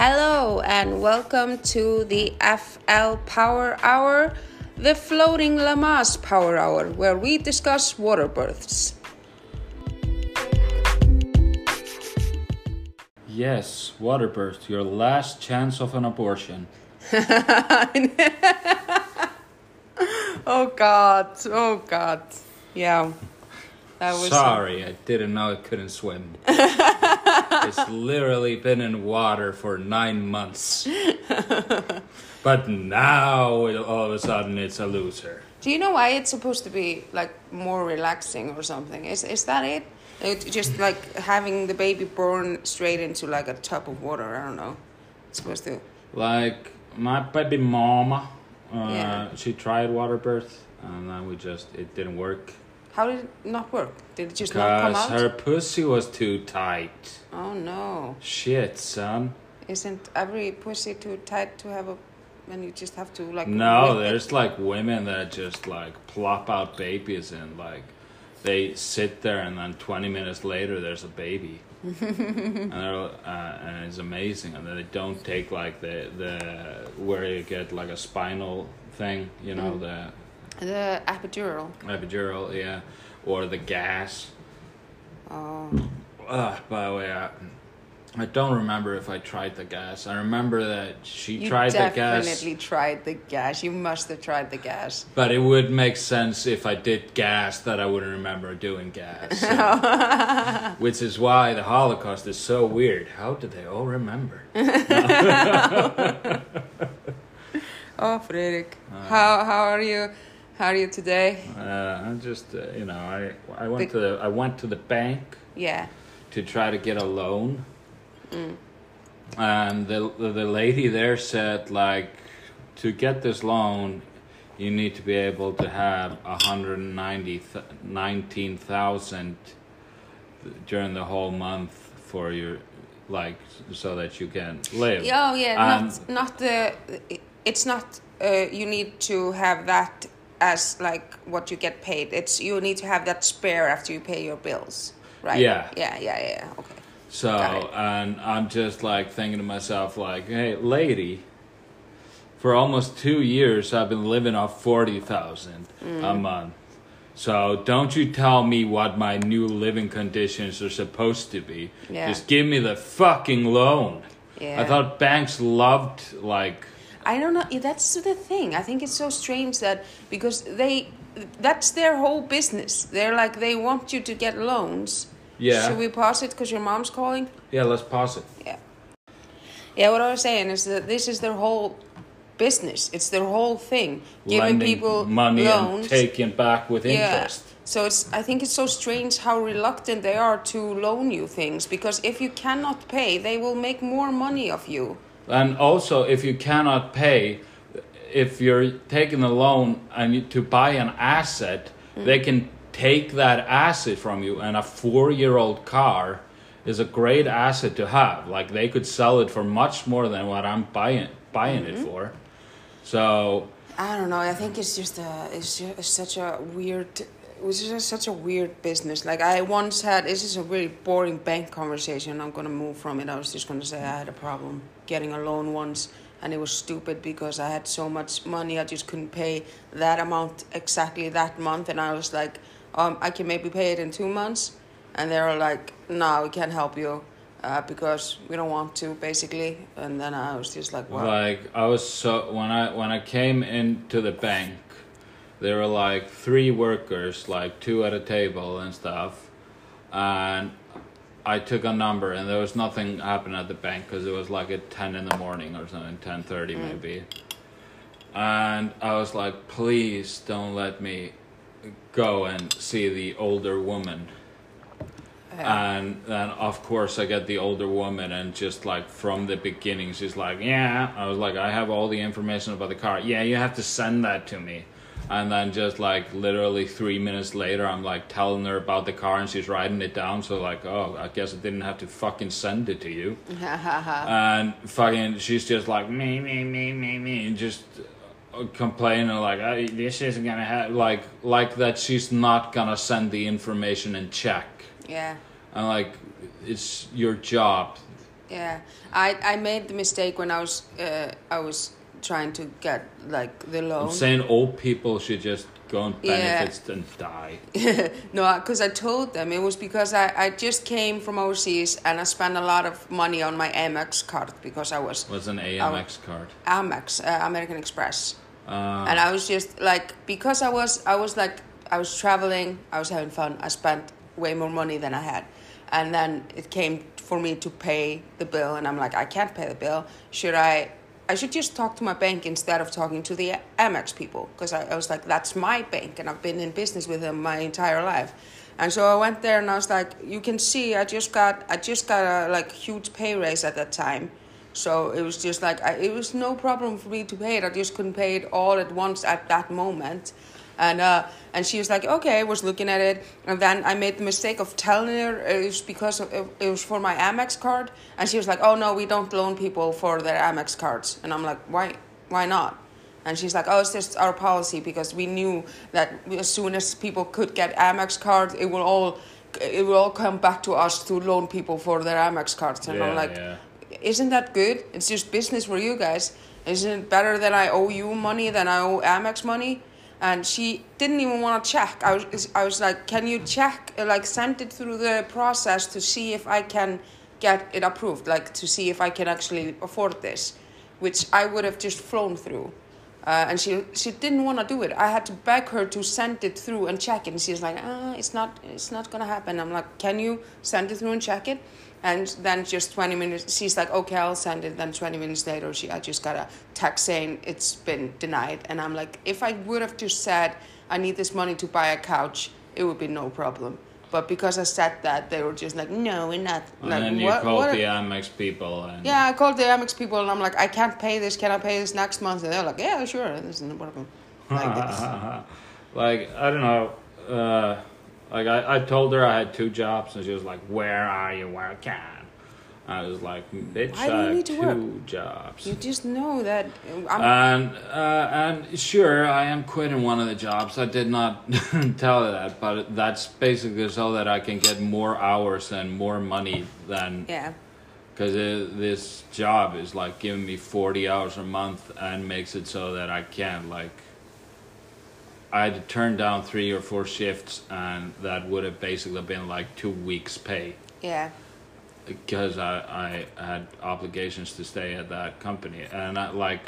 Hello and welcome to the FL Power Hour, the floating Lamaze Power Hour, where we discuss water births. Yes, water birth, your last chance of an abortion. Oh God! Oh God! Yeah, that was Sorry, I didn't know I couldn't swim. it's literally been in water for nine months. but now, it, all of a sudden, it's a loser. Do you know why it's supposed to be like more relaxing or something? Is is that it? It just like having the baby born straight into like a tub of water. I don't know. It's supposed to. Like, my baby mama, uh, Yeah. she tried water birth, and then we just, it didn't work. How did it not work? Did it just not come out? Because her pussy was too tight. Oh no! Shit, son. Isn't every pussy too tight to have a? And you just have to like. No, whip it? there's like women that just like plop out babies and like they sit there and then 20 minutes later there's a baby. and, uh, and it's amazing and then they don't take like the the where you get like a spinal thing, you know, Mm. the the epidural. epidural, yeah, or the gas. Oh. Uh, by the way, I, I don't remember if I tried the gas. I remember that she You tried the gas. definitely tried the gas. You must have tried the gas. But it would make sense if I did gas that I wouldn't remember doing gas. So- which is why the Holocaust is so weird. How do they all remember? Oh, Fredrik, Uh. how how are you? How are you today? Uh, I'm just, uh, you know, I I went to the I went to the bank Yeah. to try to get a loan, and the the lady there said like, to get this loan, you need to be able to have a hundred and ninety nineteen thousand during the whole month for your like so that you can live. Oh yeah, And- not not the. It's not. Uh, you need to have that as like what you get paid. It's you need to have that spare after you pay your bills, right? Yeah. Yeah. Yeah. Yeah. Okay. So and I'm just like thinking to myself like, hey, lady, for almost two years I've been living off forty thousand a Mm. month. So don't you tell me what my new living conditions are supposed to be. Yeah. Just give me the fucking loan. Yeah. I thought banks loved like I don't know. That's the thing. I think it's so strange that because they, that's their whole business. They're like they want you to get loans. Yeah. Should we pause it because your mom's calling? yeah, let's pause it. Yeah. Yeah. What I was saying is that this is their whole business. It's their whole thing. Giving Lending people money loans. and taking back with yeah. interest. So it's. I think it's so strange how reluctant they are to loan you things because if you cannot pay, they will make more money of you. And also, if you cannot pay, if you're taking a loan and you, to buy an asset, mm. they can take that asset from you. And a four-year-old car is a great asset to have. Like they could sell it for much more than what I'm buying buying it mm-hmm. for. So I don't know. I think it's just a, it's just such a weird, it was just such a weird business. Like I once had, this is a really boring bank conversation. I'm gonna move from it. I was just gonna say I had a problem getting a loan once, and it was stupid because I had so much money I just couldn't pay that amount exactly that month, and I was like, um, I can maybe pay it in two months, and they were like, No, we can't help you. Uh, because we don't want to, basically, and then I was just like, "Wow, like I was so when I when I came into the bank, there were like three workers, like two at a table and stuff, and I took a number and there was nothing happening at the bank because it was like at ten in the morning or something, ten thirty mm. maybe, and I was like, please don't let me go and see the older woman. And then, of course, I get the older woman, and just like from the beginning, she's like, Yeah. I was like, I have all the information about the car. Yeah, you have to send that to me. And then, just like literally three minutes later, I'm like telling her about the car, and she's writing it down. So, like, oh, I guess I didn't have to fucking send it to you. and fucking, she's just like, Me, me, me, me, me, and just uh, complaining like "Oh, this isn't gonna happen like like that she's not gonna send the information in check yeah. and like it's your job Yeah, I, I made the mistake when I was uh, I was trying to get like the loan. I'm saying old people should just go on Yeah. benefits and die. no, because I told them it was because I, I just came from overseas and I spent a lot of money on my Amex card because I was What's an Amex card? Amex uh, American Express. Uh, and I was just like because I was I was like I was traveling, I was having fun. I spent way more money than I had, and then it came for me to pay the bill, and I'm like I can't pay the bill. Should I? I should just talk to my bank instead of talking to the Amex people because I, I was like that's my bank and I've been in business with them my entire life. And so I went there and I was like, you can see I just got I just got a like huge pay raise at that time. So it was just like I, it was no problem for me to pay it. I just couldn't pay it all at once at that moment, and uh, and she was like, okay, I was looking at it, and then I made the mistake of telling her it was because of, it was for my Amex card, and she was like, oh no, we don't loan people for their Amex cards, and I'm like, why, why not? And she's like, oh, it's just our policy because we knew that as soon as people could get Amex cards, it will all, it will all come back to us to loan people for their Amex cards, and yeah, I'm like yeah. isn't that good? It's just business for you guys. Isn't it better that I owe you money than I owe Amex money? And she didn't even want to check. I was, I was like, can you check, uh, like, send it through the process to see if I can get it approved, like, to see if I can actually afford this, which I would have just flown through. Uh, and she she didn't want to do it. I had to beg her to send it through and check it. And she's like, ah, it's not it's not gonna happen. I'm like, can you send it through and check it? And then just 20 minutes, she's like, okay, I'll send it. Then 20 minutes later, she I just got a text saying it's been denied. And I'm like, if I would have just said I need this money to buy a couch, it would be no problem. But because I said that, they were just like, no, we're not. And like, then you what- called what the Amex people and yeah, I called the Amex people and I'm like, I can't pay this. Can I pay this next month? And they're like, Yeah, sure. This is no problem. Like, like I don't know. Uh, like I, I told her I had two jobs, and she was like, "Where are you working?" I was like, "Bitch, Why do you I have need to two work? jobs." you just know that I'm. And uh, and sure, I am quitting one of the jobs. I did not tell her that, but that's basically so that I can get more hours and more money than yeah. because this job is like giving me 40 hours a month and makes it so that I can't like I had to turn down three or four shifts and that would have basically been like two weeks pay. Yeah. because I, I had obligations to stay at that company. And I like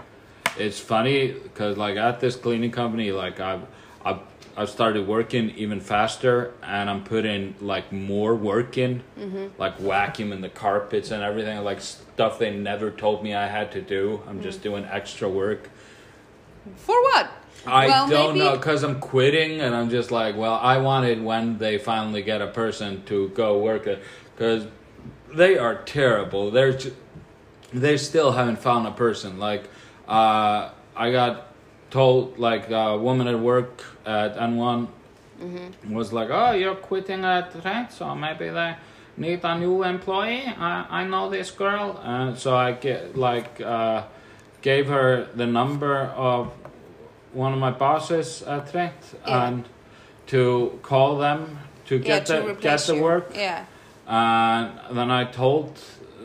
it's funny because like at this cleaning company like I've, I've I've started working even faster and I'm putting like more work in. Mm-hmm. Like vacuuming the carpets and everything like stuff they never told me I had to do. I'm just mm. doing extra work. For what? I Well, don't maybe- know because I'm quitting, and I'm just like, well, I wanted when they finally get a person to go work it because they are terrible. They're they still haven't found a person. Like, uh, I got told like a woman at work at N1 Mm-hmm. was like, oh, you're quitting at Rent, so maybe they need a new employee. I I know this girl, and so I get like uh, gave her the number of one of my bosses at Rent Yeah. and to call them to yeah, get to the get the you. work. Yeah. And then I told uh,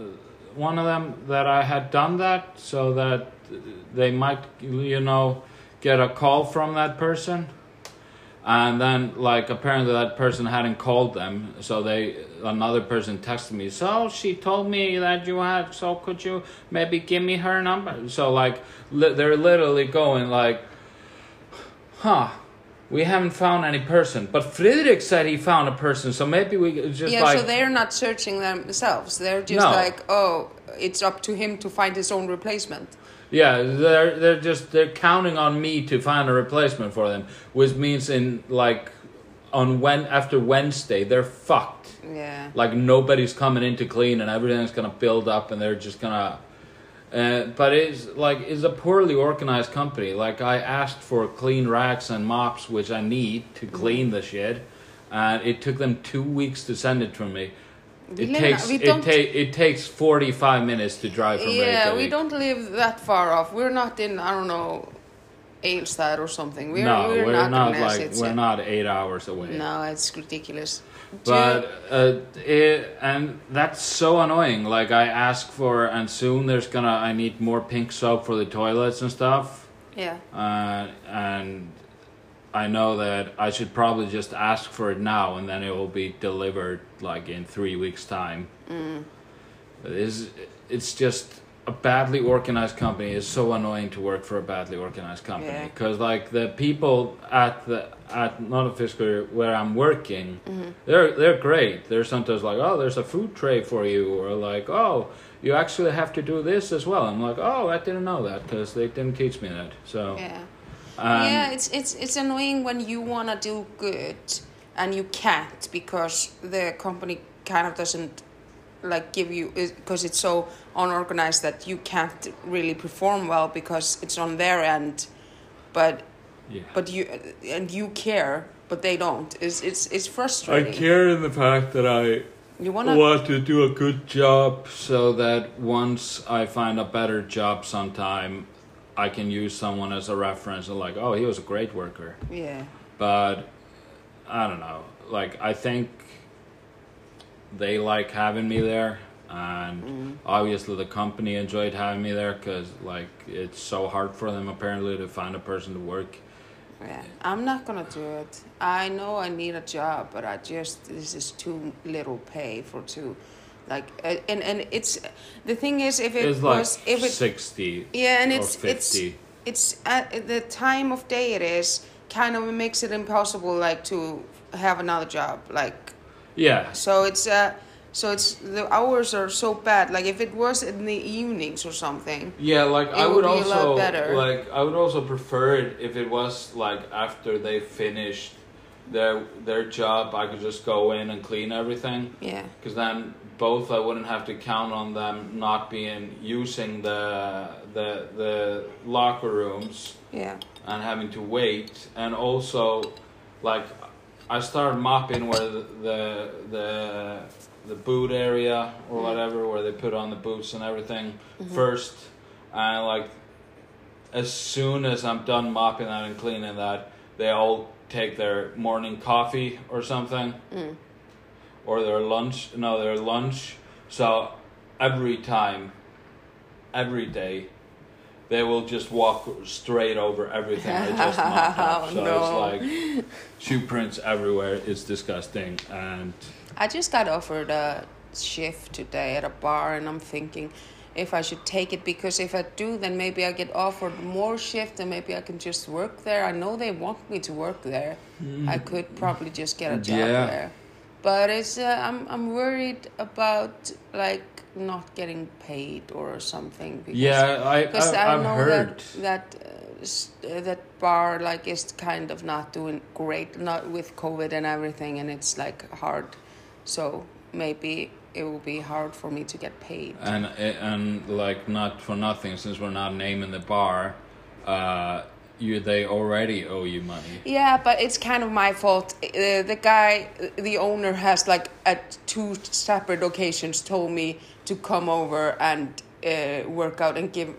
one of them that I had done that so that they might, you know, get a call from that person. And then, like, apparently that person hadn't called them, so they another person texted me. So she told me that you had. So could you maybe give me her number? So like, li- they're literally going like, huh. We haven't found any person, but Friedrich said he found a person, so maybe we just yeah, like so they're not searching themselves. They're just No. like, oh, it's up to him to find his own replacement. Yeah, they're they're just they're counting on me to find a replacement for them, which means in like on when after Wednesday they're fucked. Yeah. Like nobody's coming in to clean and everything's gonna build up and they're just gonna. Uh, but it's like it's a poorly organized company. Like I asked for clean racks and mops, which I need to clean the shit, and it took them two weeks to send it to me. It Lena, takes it, ta- it takes forty five minutes to drive from Yeah, we don't live that far off. We're not in, I don't know, Egilsstaðir or something. We're, no, we're, we're, not, not, like we're not eight hours away. No, it's ridiculous. But uh, it, and that's so annoying. Like I ask for, and soon there's gonna. I need more pink soap for the toilets and stuff. yeah, Uh, and I know that I should probably just ask for it now, and then it will be delivered like in three weeks' time. Mm. It's, it's just a badly organized company is so annoying to work for a badly organized company Yeah. because like the people at the at Notifisker where I'm working Mm-hmm. they're they're great they're sometimes like oh there's a food tray for you or like oh you actually have to do this as well I'm like oh I didn't know that because they didn't teach me that so yeah. um, yeah, it's it's it's annoying when you wanna do good and you can't because the company kind of doesn't like give you because it's so unorganized that you can't really perform well because it's on their end, but yeah. but you and you care but they don't. It's it's it's frustrating. I care in the fact that I You wanna want to do a good job so that once I find a better job sometime, I can use someone as a reference and like, oh, he was a great worker. yeah But I don't know. Like I think they like having me there, and Mm. obviously the company enjoyed having me there because like it's so hard for them apparently to find a person to work. Yeah. I'm not gonna do it. I know I need a job, but I just this is too little pay for two. Like uh, and and it's the thing is if it It's like was if it sixty Yeah, and or it's it's it's at the time of day it is kind of makes it impossible like to have another job like yeah, so it's uh so it's the hours are so bad like if it was in the evenings or something Yeah, like I would would be a lot also better. like I would also prefer it if it was like after they finished their their job, I could just go in and clean everything. yeah Because then both I wouldn't have to count on them not being using the the the locker rooms yeah and having to wait, and also like I started mopping where the the the, the boot area or whatever where they put on the boots and everything first, and like as soon as I'm done mopping that and cleaning that, they all take their morning coffee or something, Mm. or their lunch. No, their lunch. So every time, every day, they will just walk straight over everything I just mopped up. Oh, So no. it's like shoe prints everywhere. It's disgusting, and I just got offered a shift today at a bar, and I'm thinking if I should take it because if I do, then maybe I get offered more shift, and maybe I can just work there. I know they want me to work there. I could probably just get a job Yeah. there, but it's uh, I'm I'm worried about like not getting paid or something. Because yeah, I, because I I, I've know heard. that that uh, uh, that bar like is kind of not doing great, not with COVID and everything, and it's like hard. So maybe it will be hard for me to get paid. And and like not for nothing, since we're not naming the bar, uh, you they already owe you money. Yeah, but it's kind of my fault. Uh, the guy, the owner, has like at two separate occasions told me to come over and uh, work out and give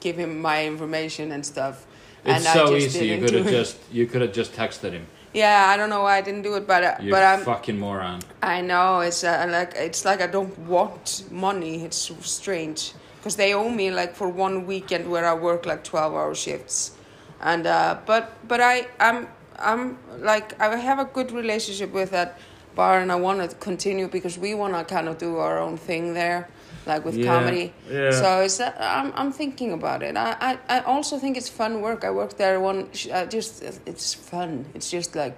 give him my information and stuff. It's and so I just easy. You could have just you could have just texted him. Yeah, I don't know why I didn't do it, but uh, You but I'm fucking moron. I know it's uh, like it's like I don't want money. It's so strange because they owe me like for one weekend where I work like twelve hour shifts, and uh, but but I I'm I'm like I have a good relationship with that bar and I want to continue because we want to kind of do our own thing there, like with Yeah, comedy. yeah. So it's uh, I'm I'm thinking about it. I, I I also think it's fun work. I worked there one. sh- Uh, just it's fun. It's just like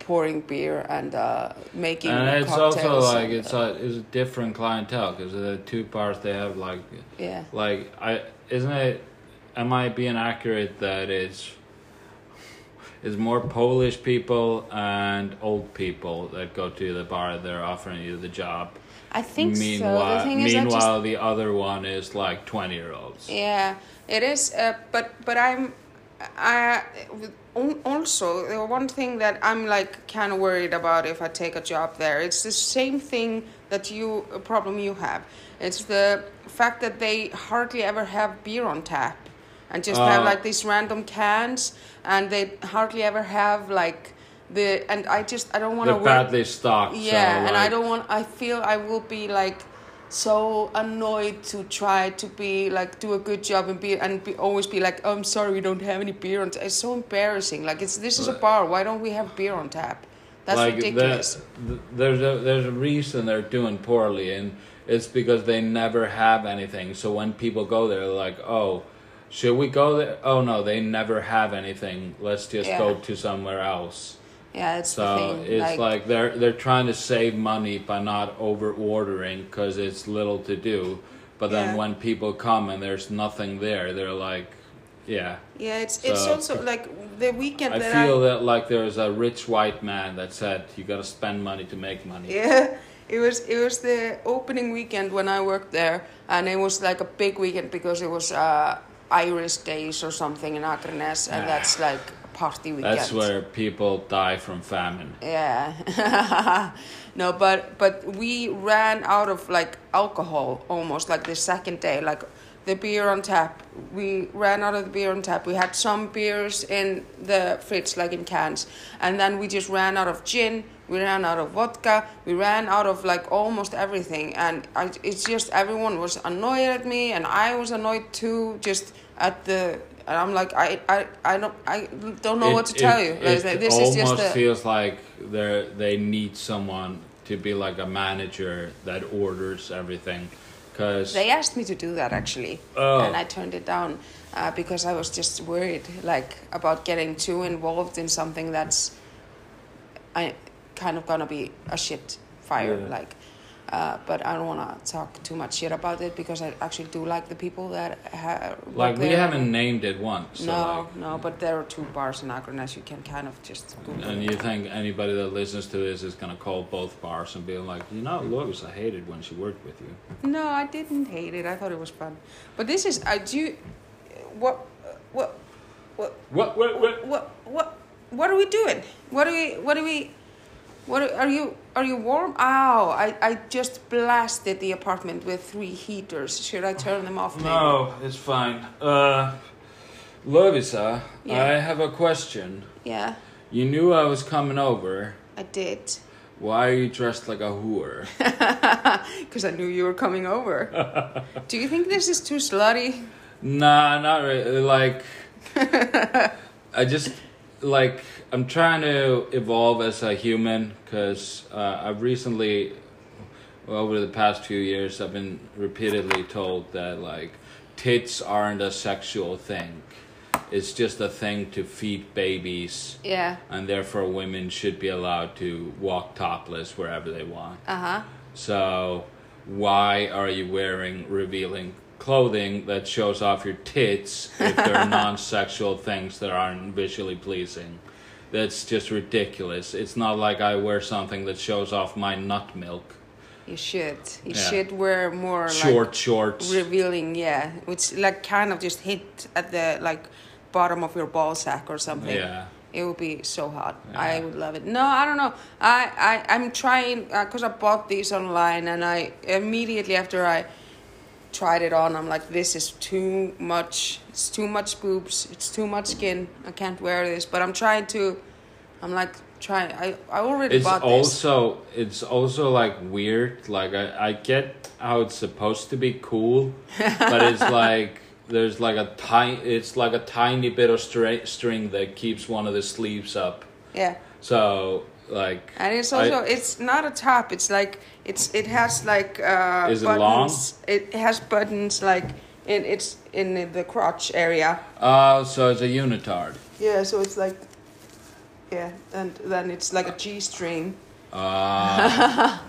pouring beer and uh, making And it's also like and, it's uh, a it's a different clientele because the two bars they have like yeah. like I isn't it? Am I being accurate that it's it's more Polish people and old people that go to the bar they're offering you the job. I think so. The meanwhile, thing is, I just the other one is like twenty year olds. Yeah, it is. Uh, but but I'm, I also the one thing that I'm like kind of worried about if I take a job there. It's the same thing that you a problem you have. It's the fact that they hardly ever have beer on tap. and just have Oh. like these random cans, and they hardly ever have like the. And I just I don't want to work. badly stocked. Yeah, so, and I don't want. I feel I will be like so annoyed to try to be like do a good job and be and be always be like oh, I'm sorry we don't have any beer on. T-. It's so embarrassing. Like it's this is a bar. Why don't we have beer on tap? That's like ridiculous. The, th- there's a there's a reason they're doing poorly, and it's because they never have anything. So when people go there, they're like, oh, should we go there? Oh no, they never have anything. Let's just Yeah. go to somewhere else. Yeah, it's the So thing. it's like, they're they're trying to save money by not over ordering because it's little to do. But then Yeah. when people come and there's nothing there, they're like, yeah. yeah, it's it's also like the weekend I that feel I that like there's a rich white man that said you got to spend money to make money. Yeah, it was it was the opening weekend when I worked there, and it was like a big weekend because it was uh, Irish Days or something in Akranes, and Ah. that's like party weekend. That's where people die from famine. Yeah. no, but but we ran out of like alcohol almost like the second day, like the beer on tap. We ran out of the beer on tap. We had some beers in the fridge, like in cans, and then we just ran out of gin. We ran out of vodka. We ran out of like almost everything, and I, it's just everyone was annoyed at me, and I was annoyed too. Just at the, and I'm like, I, I, I don't, I don't know what to tell you. Like, It this almost is just a, feels like they they need someone to be like a manager that orders everything, because They asked me to do that actually, Oh. and I turned it down uh, because I was just worried, like about getting too involved in something that's, I kind of gonna be a shit fire. Yeah. Like, uh, but I don't want to talk too much shit about it because I actually do like the people that ha- like we there. haven't named it once. So no, like, no, but there are two bars in Akranes. You can kind of just Google and you think anybody that listens to this is gonna call both bars and be like, you know, Lois, I hated when she worked with you. No, I didn't hate it. I thought it was fun. But this is, I do, what, what, what, What? What? What? what, what, what are we doing? What are we, what are we, what are, are you, are you warm? Ow, I, I just blasted the apartment with three heaters. Should I turn them off? maybe? No, it's fine. Uh, Lovisa, Yeah. I have a question. Yeah, You knew I was coming over. I did. Why are you dressed like a whore? Because I knew you were coming over. do you think this is too slutty? Nah, not really. Like, I just like I'm trying to evolve as a human because uh, I've recently, well, over the past few years, I've been repeatedly told that like tits aren't a sexual thing. It's just a thing to feed babies, Yeah. and therefore women should be allowed to walk topless wherever they want. Uh huh. So, why are you wearing revealing clothing that shows off your tits if they're non sexual things that aren't visually pleasing? That's just ridiculous. It's not like I wear something that shows off my nut milk. You should. You Yeah. should wear more like Short shorts. revealing yeah which like kind of just hit at the like bottom of your ball sack or something Yeah. it would be so hot Yeah. i would love it no i don't know i, I i'm trying uh, because i bought these online and i immediately after i tried it on. I'm like this is too much it's too much boobs it's too much skin. I can't wear this. But i'm trying to i'm like trying i, I already It's bought this. also it's also like weird. Like I, I get how it's supposed to be cool, but it's like there's like a tiny it's like a tiny bit of stra- string that keeps one of the sleeves up. yeah. So like And it's I- also it's not a top. It's like it's it has like uh, Is it long? buttons. It has buttons like in it's in the crotch area. Oh, so it's a unitard. Yeah, so it's like yeah, and then it's like a G string. Uh,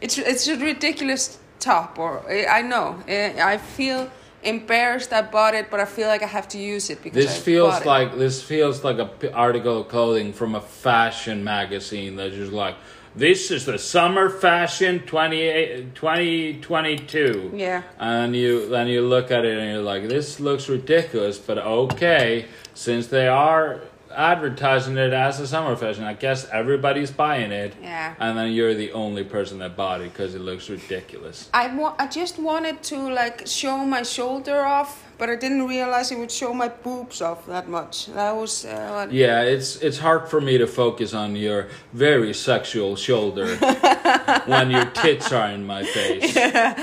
It's it's a ridiculous top, or I I know I I feel embarrassed I bought it, but I feel like I have to use it because this I feels like this feels like a p- article of clothing from a fashion magazine that's just like this is the summer fashion 28 2022 Yeah. and you then you look at it and you're like this looks ridiculous but okay since they are advertising it as a summer fashion. I guess everybody's buying it. Yeah. And then you're the only person that bought it because it looks ridiculous. I wa- I just wanted to like show my shoulder off, but I didn't realize it would show my boobs off that much. That was uh, Yeah, it's it's hard for me to focus on your very sexual shoulder when your tits are in my face. Yeah.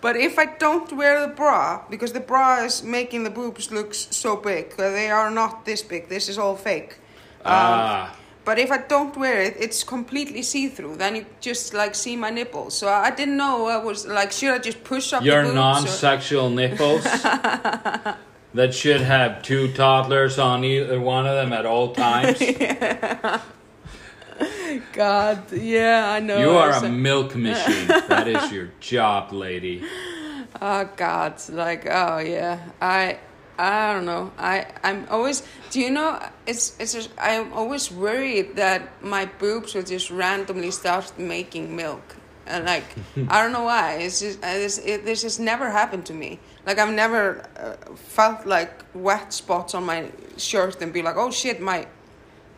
But if I don't wear the bra, because the bra is making the boobs look so big, they are not this big. This is all fake. Um, Ah. But if I don't wear it, it's completely see through. Then you just like see my nipples. So I didn't know. I was like, should I just push up Your the boobs? or- non-sexual nipples that should have two toddlers on either one of them at all times. God, yeah, I know. You are a milk machine. That is your job, lady. Oh God, like oh yeah, I I don't know. I I'm always. Do you know? It's it's. Just, I'm always worried that my boobs will just randomly start making milk, and like I don't know why. It's just this. It, this has never happened to me. Like I've never uh, felt like wet spots on my shirt and be like, oh shit, my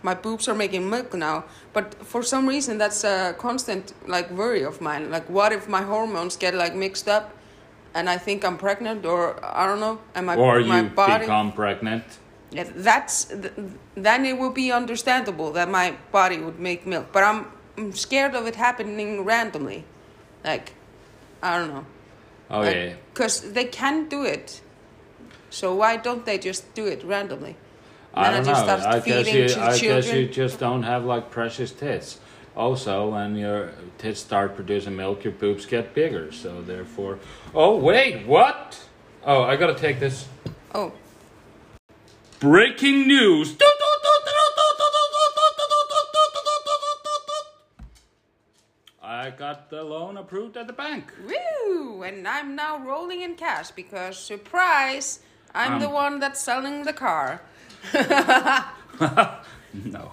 my boobs are making milk now. But for some reason, that's a constant like worry of mine. Like, what if my hormones get like mixed up, and I think I'm pregnant, or I don't know, and my Or my you body. become pregnant. Yeah, that's then it would be understandable that my body would make milk. But I'm, I'm scared of it happening randomly, like I don't know. Oh yeah. Because they can do it. So why don't they just do it randomly? I don't just know. start I guess you. I guess you just don't have like precious tits. Also, when your tits start producing milk, your boobs get bigger. So therefore, oh wait, what? Oh, I gotta take this. Oh, Breaking news. I got the loan approved at the bank. woo! And I'm now rolling in cash because surprise, I'm the Um. one that's selling the car. No.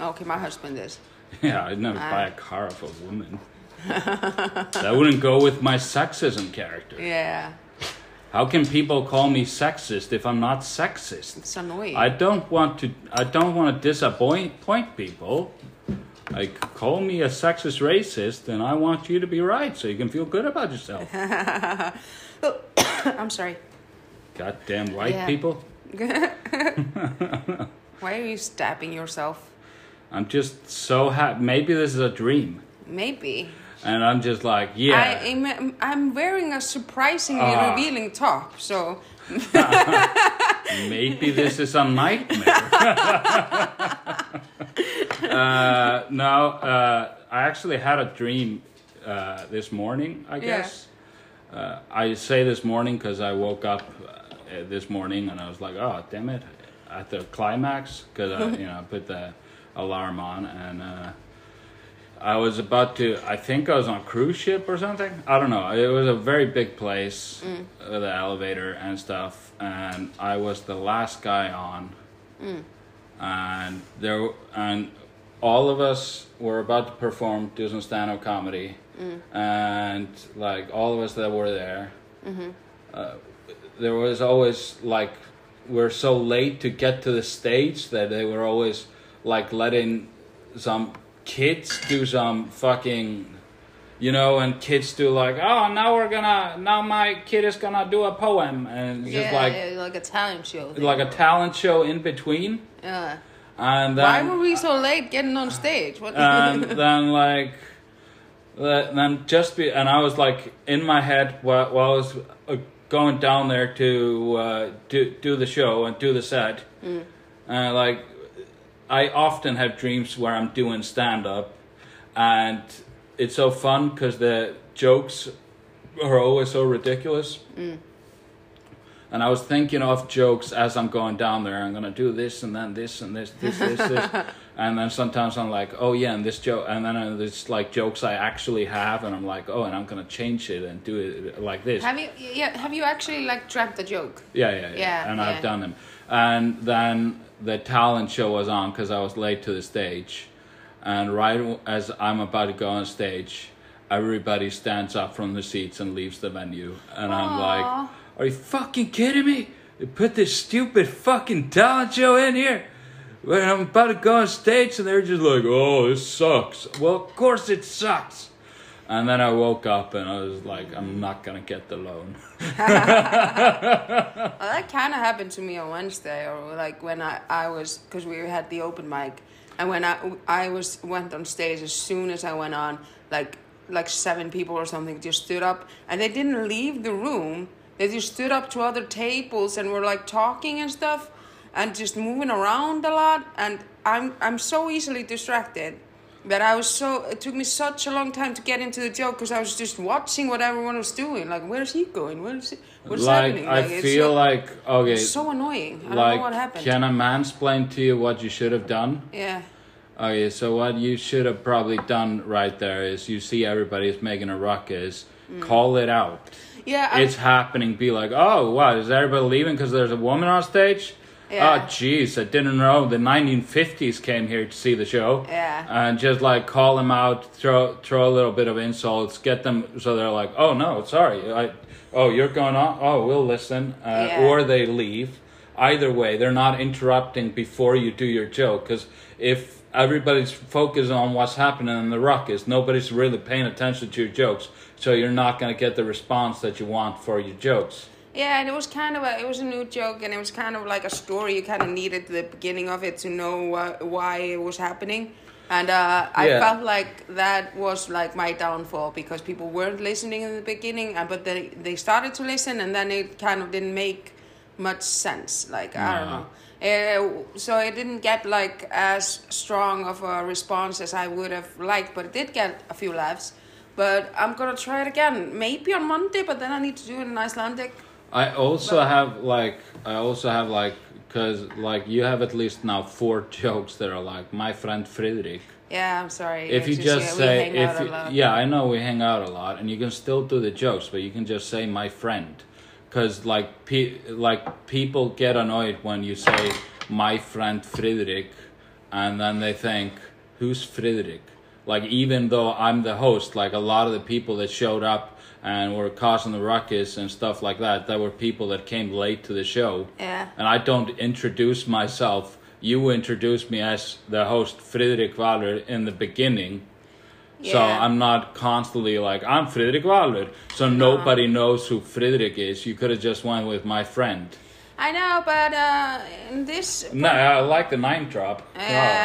Okay, my husband is. Yeah, I'd never buy a car off a woman. that wouldn't go with my sexism character. Yeah, How can people call me sexist if I'm not sexist? it's annoying. I don't want to. I don't want to disappoint point people. Like call me a sexist racist, and I want you to be right, so you can feel good about yourself. oh, I'm sorry. Goddamn white Yeah. people. Why are you stabbing yourself? I'm just so happy. Maybe this is a dream, Maybe. and I'm just like, yeah. I am. I'm wearing a surprisingly Ah. revealing top, so Maybe this is a nightmare. uh, no, uh, I actually had a dream uh, this morning, I Yeah. guess. Uh, I say this morning because I woke up uh, this morning and I was like, oh, damn it, at the climax, because I, you know, I put the alarm on and uh, I was about to, I think I was on a cruise ship or something. I don't know. It was a very big place with the elevator and stuff, and I was the last guy on. And there, and all of us were about to perform, do some stand-up comedy, and like all of us that were there, uh, there was always like we're so late to get to the stage that they were always like letting some kids do some fucking you know and kids do like oh now we're gonna now my kid is gonna do a poem and it's just like yeah, like a talent show. thing. like a talent show in between Yeah. and then, Why were we so late getting on stage? What? and then like then just be and I was like in my head while, while I was uh, going down there to uh, do do the show and do the set, and like I often have dreams where I'm doing stand up, and it's so fun because the jokes are always so ridiculous. Mm. And I was thinking of jokes as I'm going down there. I'm gonna do this and then this and this, this, this, this, and then sometimes I'm like, oh yeah, and this joke, and then there's like jokes I actually have, and I'm like, oh, and I'm gonna change it and do it like this. have you? Yeah. Have you actually like dreamt a joke? Yeah, yeah, yeah. Yeah, and yeah. I've done them. And then the talent show was on because I was late to the stage. And right as I'm about to go on stage, everybody stands up from the seats and leaves the venue. And I'm like, are you fucking kidding me? They put this stupid fucking talent show in here. when I'm about to go on stage, and they're just like, "Oh, this sucks." Well, of course it sucks. And then I woke up and I was like, I'm not gonna get the loan. Well, that kind of happened to me on Wednesday, or like when I, I was, because we had the open mic, and when I, I was went on stage, as soon as I went on, like like seven people or something just stood up, and they didn't leave the room. They just stood up to other tables and were like talking and stuff, and just moving around a lot. And I'm I'm so easily distracted that I was so it took me such a long time to get into the joke because I was just watching what everyone was doing. Like, where's he going? Where's he, what's like happening? I feel so, like okay, it's so annoying. I don't like know what happened. can I mansplain to you what you should have done? yeah, Okay, so what you should have probably done right there is you see everybody is making a ruckus, mm. call it out. yeah. I'm- It's happening. Be like, oh, what is everybody leaving because there's a woman on stage? Yeah. Oh, jeez, I didn't know the 1950s came here to see the show. Yeah. And just like call them out, throw throw a little bit of insults, get them so they're like, oh no, sorry, I, oh you're going on, oh we'll listen, uh, Yeah. or they leave. Either way, they're not interrupting before you do your joke because if everybody's focused on what's happening in the ruckus, nobody's really paying attention to your jokes, so you're not going to get the response that you want for your jokes. Yeah, and it was kind of a it was a new joke, and it was kind of like a story. You kind of needed the beginning of it to know uh, why it was happening, and uh, I Yeah. felt like that was like my downfall because people weren't listening in the beginning, and but they they started to listen, and then it kind of didn't make much sense. Like I don't know. Uh, so it didn't get like as strong of a response as I would have liked, but it did get a few laughs. But I'm gonna try it again, maybe on Monday. But then I need to do it in Icelandic. I also have like I also have like because like you have at least now four jokes that are like my friend Friedrich. Yeah, I'm sorry. If you just yeah, say we hang out if you, yeah, I know we hang out a lot, and you can still do the jokes, but you can just say my friend, because like pe- like people get annoyed when you say my friend Friedrich, and then they think who's Friedrich. Like even though I'm the host, like a lot of the people that showed up and were causing the ruckus and stuff like that, There were people that came late to the show Yeah. and I don't introduce myself. You introduce me as the host, Fredrik Waller, in the beginning. So I'm not constantly like, I'm Fredrik Waller. So nobody knows who Fredrik is. You could have just went with my friend. I know, but uh, in this No, I like the name drop. Uh,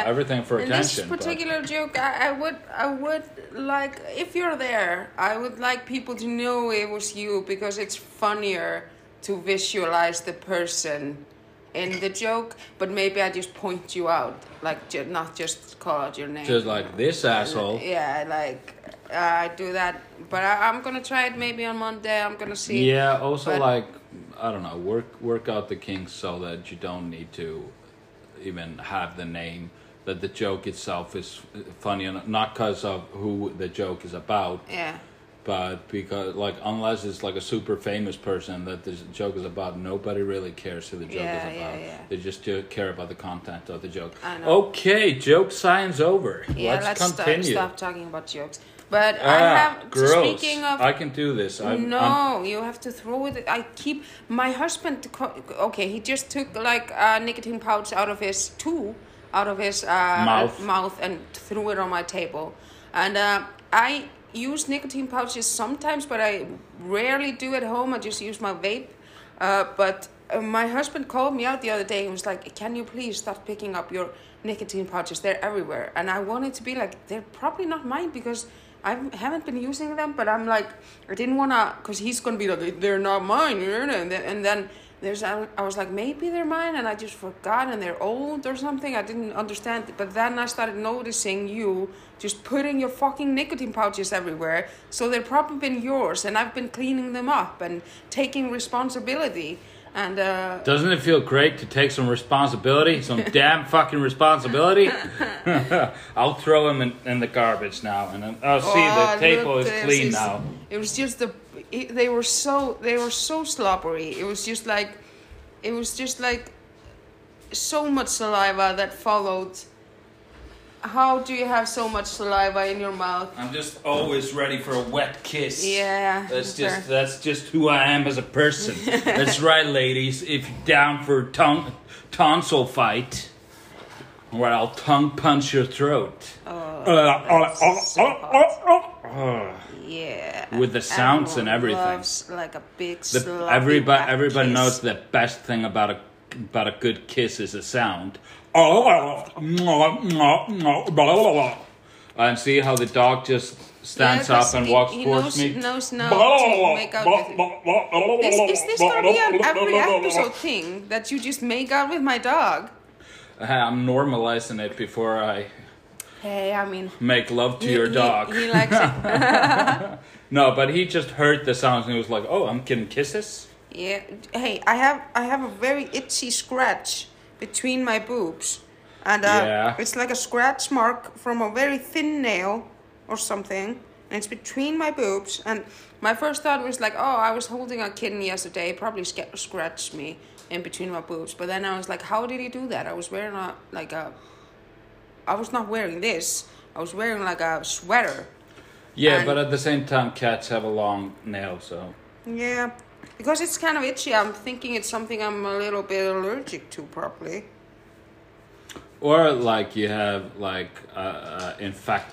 everything for in attention. this but- particular joke, I, I would, I would like if you're there, I would like people to know it was you because it's funnier to visualize the person in the joke. But maybe I just point you out, like ju- not just call out your name. Just like this asshole. Yeah, like uh, I do that, but I, I'm gonna try it maybe on Monday. I'm gonna see. Yeah, also But- like I don't know, work work out the kinks so that you don't need to even have the name. That the joke itself is funny, and not because of who the joke is about, Yeah. but because like unless it's like a super famous person that the joke is about, nobody really cares who the joke Yeah, is yeah, about. yeah. They just care about the content of the joke. I know. Okay, joke science over. Yeah, let's, let's, stop, continue. stop talking about jokes. But I Ah, have. gross. Speaking of. I can do this. I'm, no, I'm- you have to throw it. I keep my husband. Okay, he just took like a nicotine pouch out of his two, out of his uh, Mouth. mouth and threw it on my table. And uh, I use nicotine pouches sometimes, but I rarely do at home. I just use my vape. Uh, but uh, my husband called me out the other day and was like, "Can you please stop picking up your nicotine pouches? They're everywhere." And I wanted to be like, "They're probably not mine because." I haven't been using them, but I'm like, I didn't wanna, cause he's gonna be like, they're not mine, and then, and then there's, I I was like, maybe they're mine, and I just forgot, and they're old or something. I didn't understand, but then I started noticing you just putting your fucking nicotine pouches everywhere, so they've probably been yours, and I've been cleaning them up and taking responsibility, and uh, Doesn't it feel great to take some responsibility? Some damn fucking responsibility? I'll throw them in, in the garbage now. And then, oh, see, Oh, the table is clean now. It was just the it, they were so they were so slobbery. It was just like it was just like so much saliva that followed. How do you have so much saliva in your mouth? I'm just always ready for a wet kiss. Yeah, That's fair. just that's just who I am as a person. that's right, ladies. If you're down for a ton- tonsil fight, Where I'll tongue punch your throat. Yeah. With the sounds and everything. Loves like a big The, everybody everybody kiss. knows the best thing about a about a good kiss is a sound. And see how the dog just stands Yeah, up and he- walks he towards knows, me. knows now to make out with it. Is, is this gonna be an every episode thing that you just make out with my dog? Uh, I'm normalizing it before I Hey, I mean, make love to he- your dog. He, likes it. No, but he just heard the sounds and he was like, "Oh, I'm getting kisses." Yeah. Hey, I have I have a very itchy scratch between my boobs, and uh, Yeah. it's like a scratch mark from a very thin nail or something, and it's between my boobs. And my first thought was like, oh, I was holding a kitten yesterday, probably sca- scratched me in between my boobs. But then I was like, how did he do that? I was wearing a like a. I was not wearing this. I was wearing like a sweater. Yeah, And- but at the same time, cats have a long nail, so Yeah, because it's kind of itchy. I'm thinking it's something I'm a little bit allergic to, probably. or like you have like uh, uh in fact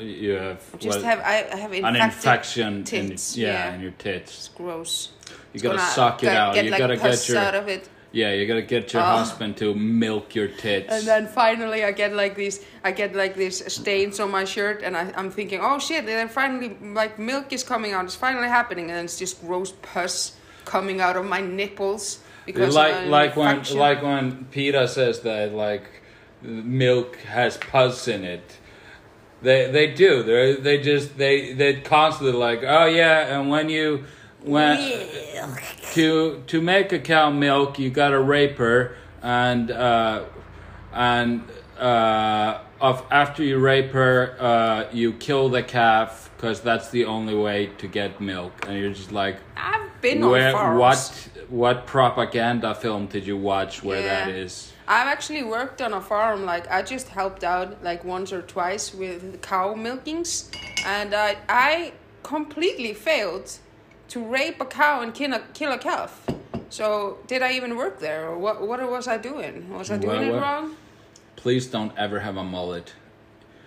you have Just what- have I, I have an infection tits. in yeah, yeah. in your tits. It's gross. You It's gotta suck it out. Get you like gotta get your out of it. Yeah. You gotta get your Oh. husband to milk your tits. And then finally, I get like these. I get like these stains on my shirt, and I, I'm thinking, oh shit! And Then finally, like milk is coming out. It's finally happening, and then it's just gross pus coming out of my nipples because like like when like when Peter says that like milk has pus in it. They they do. They they just they they constantly like oh yeah, and when you when to to make a cow milk, you gotta rape her, and uh, and uh, of after you rape her, uh, you kill the calf because that's the only way to get milk, and you're just like, I've been where on farms. what what propaganda film did you watch where that Yeah. is? I've actually worked on a farm. Like I just helped out like once or twice with cow milkings, and I I completely failed to rape a cow and kill a kill a calf. So did I even work there, or what? What was I doing? Was I doing Well, it well- wrong? Please don't ever have a mullet.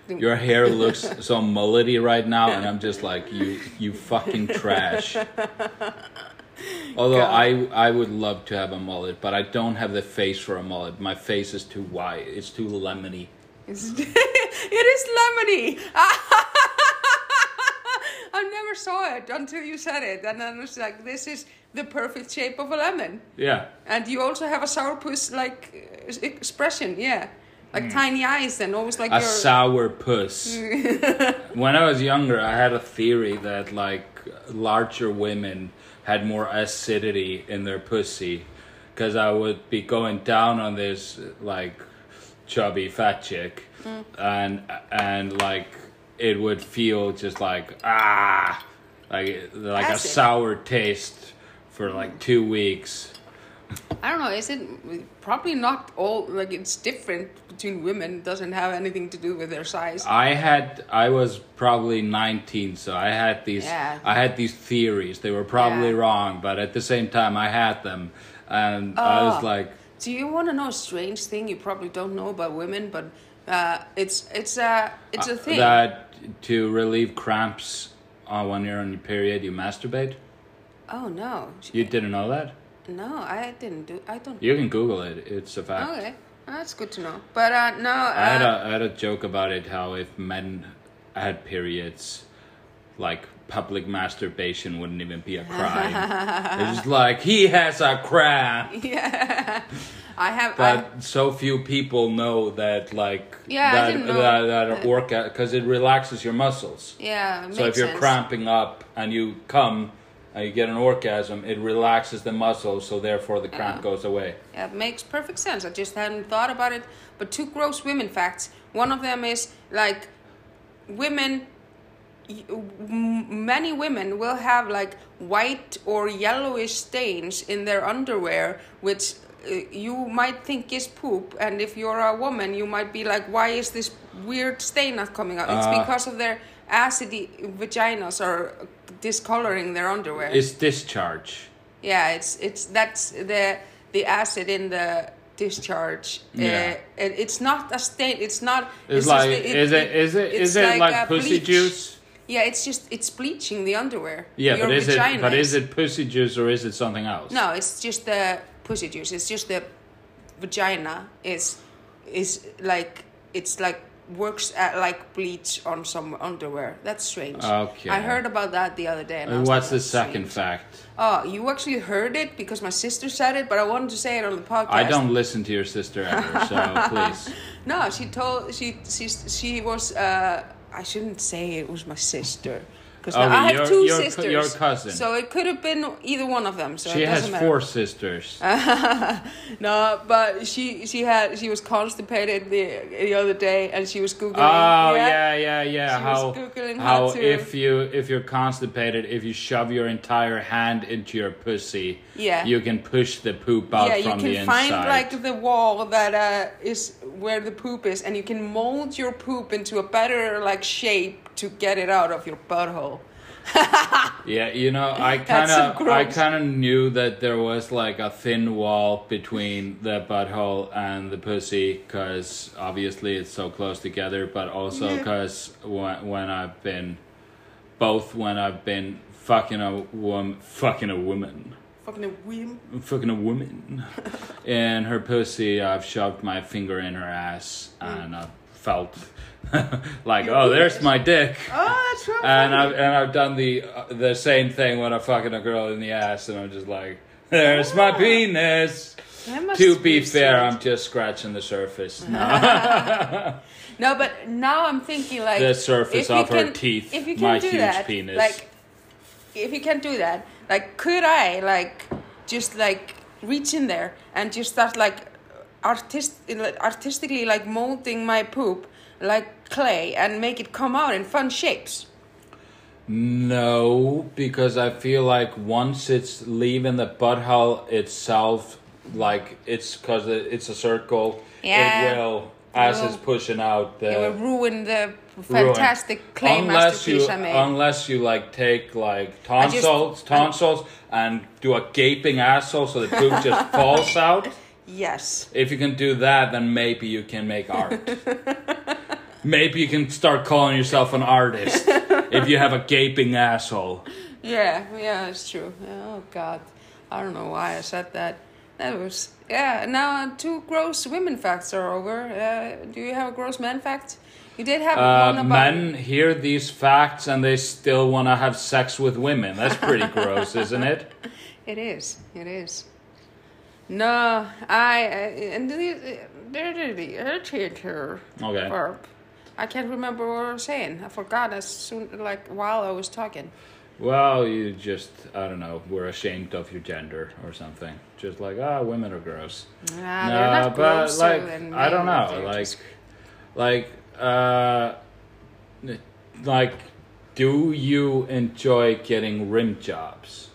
Your hair looks so mullety right now, and I'm just like you, you fucking trash. Although God. I, I would love to have a mullet, but I don't have the face for a mullet. My face is too white. It's too lemony. It's, it is lemony. Never saw it until you said it, and then I was like, "This is the perfect shape of a lemon." Yeah, And you also have a sourpuss like uh, expression, yeah, like Hmm. tiny eyes and always like a your sour puss. when I was younger, I had a theory that like larger women had more acidity in their pussy, because I would be going down on this like chubby fat chick, and and like it would feel just like ah, like like a sour taste for like two weeks. I don't know. Is it probably not all like it's different between women? It doesn't have anything to do with their size. I had I was probably 19 so I had these Yeah. I had these theories they were probably Yeah. wrong but at the same time I had them and I was Oh. like Do you want to know a strange thing you probably don't know about women, but uh, it's it's a it's a uh, thing. that to relieve cramps uh, when you're on your period you masturbate? Oh no, you didn't know that? No, I didn't do. I don't. you can google it. It's a fact. Okay, that's good to know. But uh, no, uh, I had a I had a joke about it how if men had periods like public masturbation wouldn't even be a crime. It's just like he has a cramp yeah, I have. I, but so few people know that like Yeah, I that didn't know that, that that. workout because it relaxes your muscles. yeah, it so if you're sense. cramping up and you come and you get an orgasm, it relaxes the muscles, so therefore the cramp Yeah. goes away. Yeah, it makes perfect sense. I just hadn't thought about it. But two gross women facts. One of them is like women. Many women will have like white or yellowish stains in their underwear, which you might think is poop. And if you're a woman, you might be like, "Why is this weird stain not coming out?" It's Uh. because of their acidy vaginas are discoloring their underwear. It's discharge. Yeah, it's it's that's the the acid in the discharge. Yeah. Uh, it, it's not a stain. It's not. It's, just like, the- it- is it is it it's is it like, a pussy bleach. juice? Yeah, it's just it's bleaching the underwear. Yeah, but is it but is it pussy juice or is it something else? No, it's just the pussy juice. It's just the vagina is is like it's like works at like bleach on some underwear. That's strange. Okay. I heard about that the other day. And what's like, the second strange." fact? Oh, you actually heard it because my sister said it, but I wanted to say it on the podcast. I don't listen to your sister ever, so please. No, she told she she she was. Uh, I shouldn't say it was my sister because Okay, I have your- two your sisters. your cousin. So it could have been either one of them. So she it has matter. four sisters. no, but she she had she was constipated the the other day, and she was googling. Oh yeah, yeah, yeah. She was how Googling how how to- if you if you're constipated, if you shove your entire hand into your pussy, Yeah. you can push the poop out yeah, you from the can find like the wall that uh, is where the poop is, and you can mold your poop into a better like shape to get it out of your butthole. Yeah, you know, I kind of, I kind of knew that there was like a thin wall between the butthole and the pussy, because obviously it's so close together, but also Yeah. because when, when I've been, both when I've been fucking a woman, fucking a woman, Fucking a whim. fucking a woman, in her pussy, I've shoved my finger in her ass, and mm. I've felt like, oh, there's my dick. Oh, that's right. And I've and I've done the uh, the same thing when I'm fucking a girl in the ass, and I'm just like, "There's my Ah. penis." To be fair. I'm just scratching the surface. No. No, but now I'm thinking like The surface of her can- teeth, If you can my do huge that, penis. like if you can do that, like could I like just like reach in there and just start like artist artistically like molding my poop like clay and make it come out in fun shapes. no, because I feel like once it's leaving the butthole itself, like it's because it's a circle, Yeah. it will as it's pushing out the. it will ruin the ruin. fantastic clay unless you masterpiece I made. unless you like take like I just- tonsils tonsils and do a gaping asshole so the poop just falls out yes. if you can do that then maybe you can make art maybe you can start calling yourself an artist if you have a gaping asshole Yeah, yeah, it's true. Oh God, I don't know why I said that. That was yeah. Now two gross women facts are over. Uh, do you have a gross man fact? You did have uh, one about men hear these facts and they still want to have sex with women that's pretty gross isn't it It is. It is. No, I uh, and the dirty irritator okay verb. I can't remember what I was saying. I forgot as soon like while I was talking. Well, you just, I don't know, We're ashamed of your gender or something. Just like, ah, women are gross. Nah, they're not grosser like, I don't know, they're like, just- like, uh, like, do you enjoy getting rim jobs?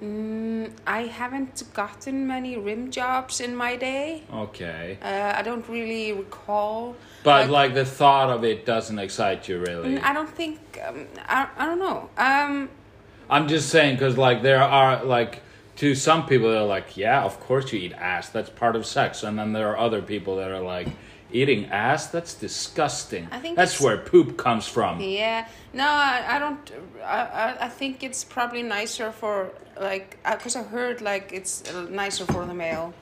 Mm, I haven't gotten many rim jobs in my day. Okay. Uh, I don't really recall. But, Like- like, the thought of it doesn't excite you, really. Mm, I don't think. Um, I, I don't know. Um, I'm just saying, because, like, there are, like, to some people, they're like, yeah, of course you eat ass. That's part of sex. And then there are other people that are like, eating ass? That's disgusting. I think That's where poop comes from. yeah. No, I, I don't. I, I, I think it's probably nicer for like because I heard like it's uh, nicer for the male.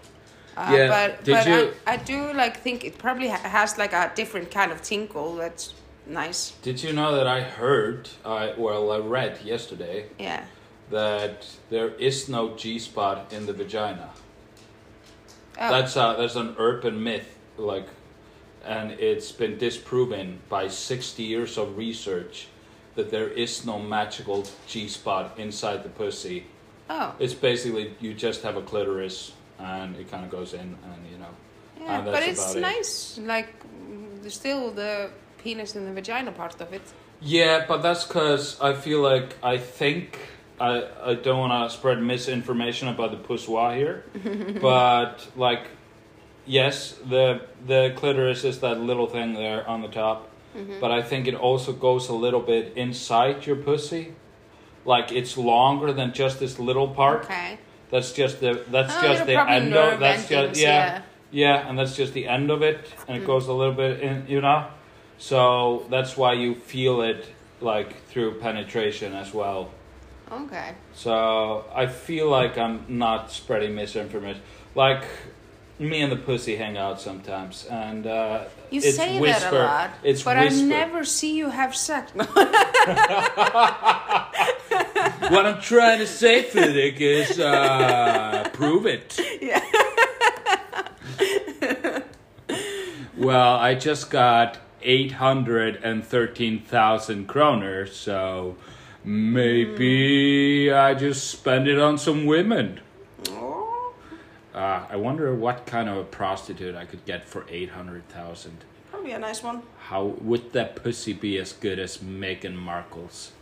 Uh, Yeah, But did but you- I, I do like think it probably has like a different kind of tinkle that's nice. Did you know that I heard, I well, I read yesterday Yeah. that there is no G spot in the vagina. Oh. That's a, that's an urban myth, like, and it's been disproven by sixty years of research that there is no magical G spot inside the pussy. Oh. It's basically you just have a clitoris and it kind of goes in, and you know. Yeah, but it's about it. nice. Like there's still the penis and the vagina part of it. Yeah, but that's because I feel like I think I I don't want to spread misinformation about the poussoir here, but like, yes, the the clitoris is that little thing there on the top, mm-hmm. but I think it also goes a little bit inside your pussy, like it's longer than just this little part. Okay. That's just the that's Oh, just the endo. nerve That's just yeah, yeah. Yeah, and that's just the end of it, and it goes a little bit in, you know. So that's why you feel it like through penetration as well. Okay. So I feel like I'm not spreading misinformation. Like me and the pussy hang out sometimes, and uh, You it's say whisper. that a lot, It's but whisper. I never see you have sex. What I'm trying to say, Friðrik, is uh, prove it. Yeah. Well, I just got 813,000 kroner, so maybe I just spend it on some women. oh, Uh, I wonder what kind of a prostitute I could get for 800,000. probably a nice one. How would that pussy be as good as Meghan Markle's?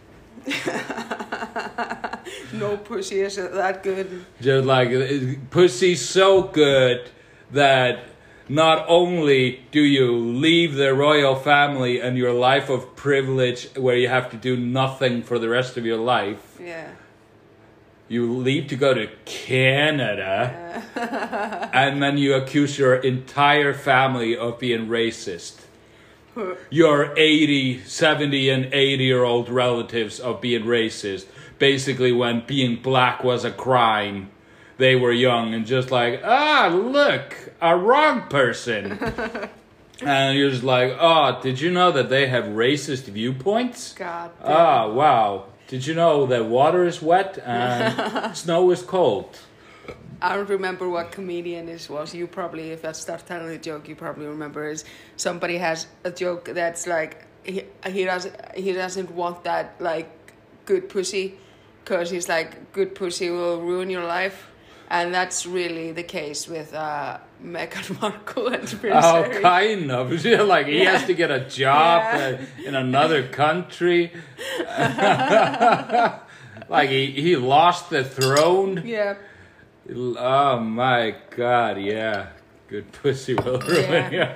No pussy isn't that good. Just like pussy's so good that not only do you leave the royal family and your life of privilege where you have to do nothing for the rest of your life, Yeah. you leave to go to Canada and then you accuse your entire family of being racist. Your 80, 70, and 80 year old relatives of being racist. Basically, when being black was a crime, they were young and just like, ah, look, a wrong person. and you're just like, oh, did you know that they have racist viewpoints? God. Ah, wow. Did you know that water is wet and snow is cold? I don't remember what comedian this was. You probably, if I start telling a joke, you probably remember is somebody has a joke that's like he he doesn't he doesn't want that like good pussy, because he's like good pussy will ruin your life, and that's really the case with uh, Meghan Markle and Prince Oh, Harry. kind of. like he has to get a job Yeah. uh, in another country. like he, he lost the throne. Yeah, Oh my god, yeah. Good pussy will ruin Yeah. you.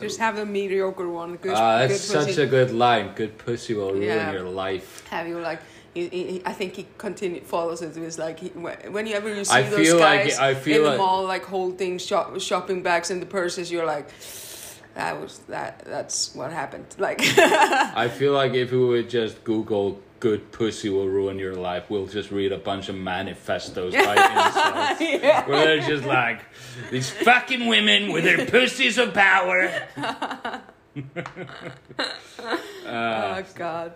just have a mediocre one. Good, Ah, good that's pussy. such a good line. Good pussy will ruin Yeah. your life. have you like he, he, I think he continue follows it with like he, wh- whenever you see I those feel like- guys I feel in the like- mall like holding shop, shopping bags and the purses, you're like, that was that that's what happened. Like, I feel like if we would just Google "good pussy will ruin your life," we'll just read a bunch of manifestos by incels. yeah. Where they're just like, these fucking women with their pussies of power. oh ah. God,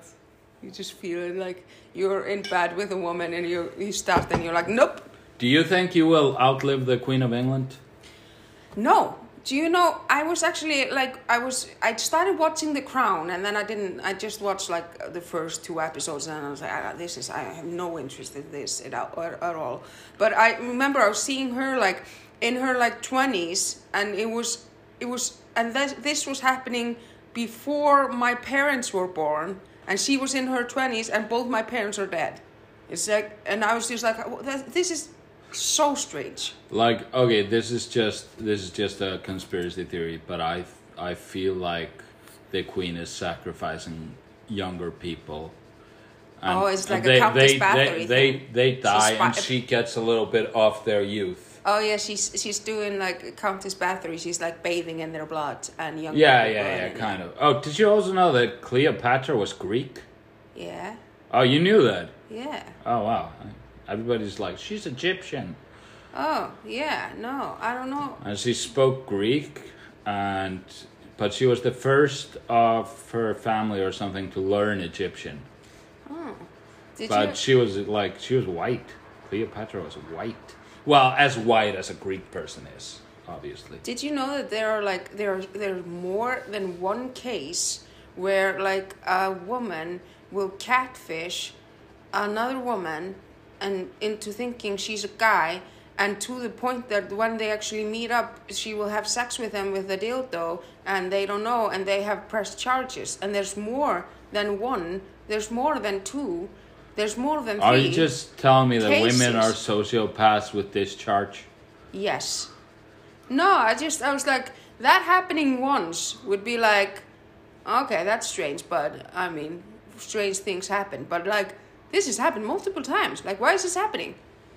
you just feel it like you're in bed with a woman and you you start and you're like, nope, Do you think you will outlive the Queen of England? No. Do you know? I was actually like I was. I started watching The Crown, and then I didn't. I just watched like the first two episodes, and I was like, ah, "This is. I have no interest in this at all. At all. But I remember I was seeing her like in her like twenties, and it was it was, and this this was happening before my parents were born, and she was in her twenties, and both my parents are dead. It's like, and I was just like, "Oh, this is so strange. Like, okay, this is just this is just a conspiracy theory, but I I feel like the Queen is sacrificing younger people. Oh, it's like a they, Countess they, Bathory they, they, thing. they die and she gets a little bit of their youth. Oh yeah, she's she's doing like Countess Bathory. She's like bathing in their blood and young. Yeah, people yeah, yeah, and- kind of. Oh, did you also know that Cleopatra was Greek? Yeah, Oh, you knew that? yeah. Oh, wow. Everybody's like, she's Egyptian. Oh yeah, no, I don't know. And she spoke Greek, and but she was the first of her family or something to learn Egyptian. Oh, Did but you? she was like, she was white. Cleopatra was white. Well, as white as a Greek person is, obviously. Did you know that there are like there are there's more than one case where like a woman will catfish another woman and into thinking she's a guy and to the point that when they actually meet up she will have sex with them with a dildo and they don't know and they have pressed charges and there's more than one there's more than two there's more than three Are you just telling me that women are sociopaths with this charge Yes. No, I just I was like that happening once would be like, okay, that's strange, but I mean, strange things happen. But like this has happened multiple times. Like, why is this happening?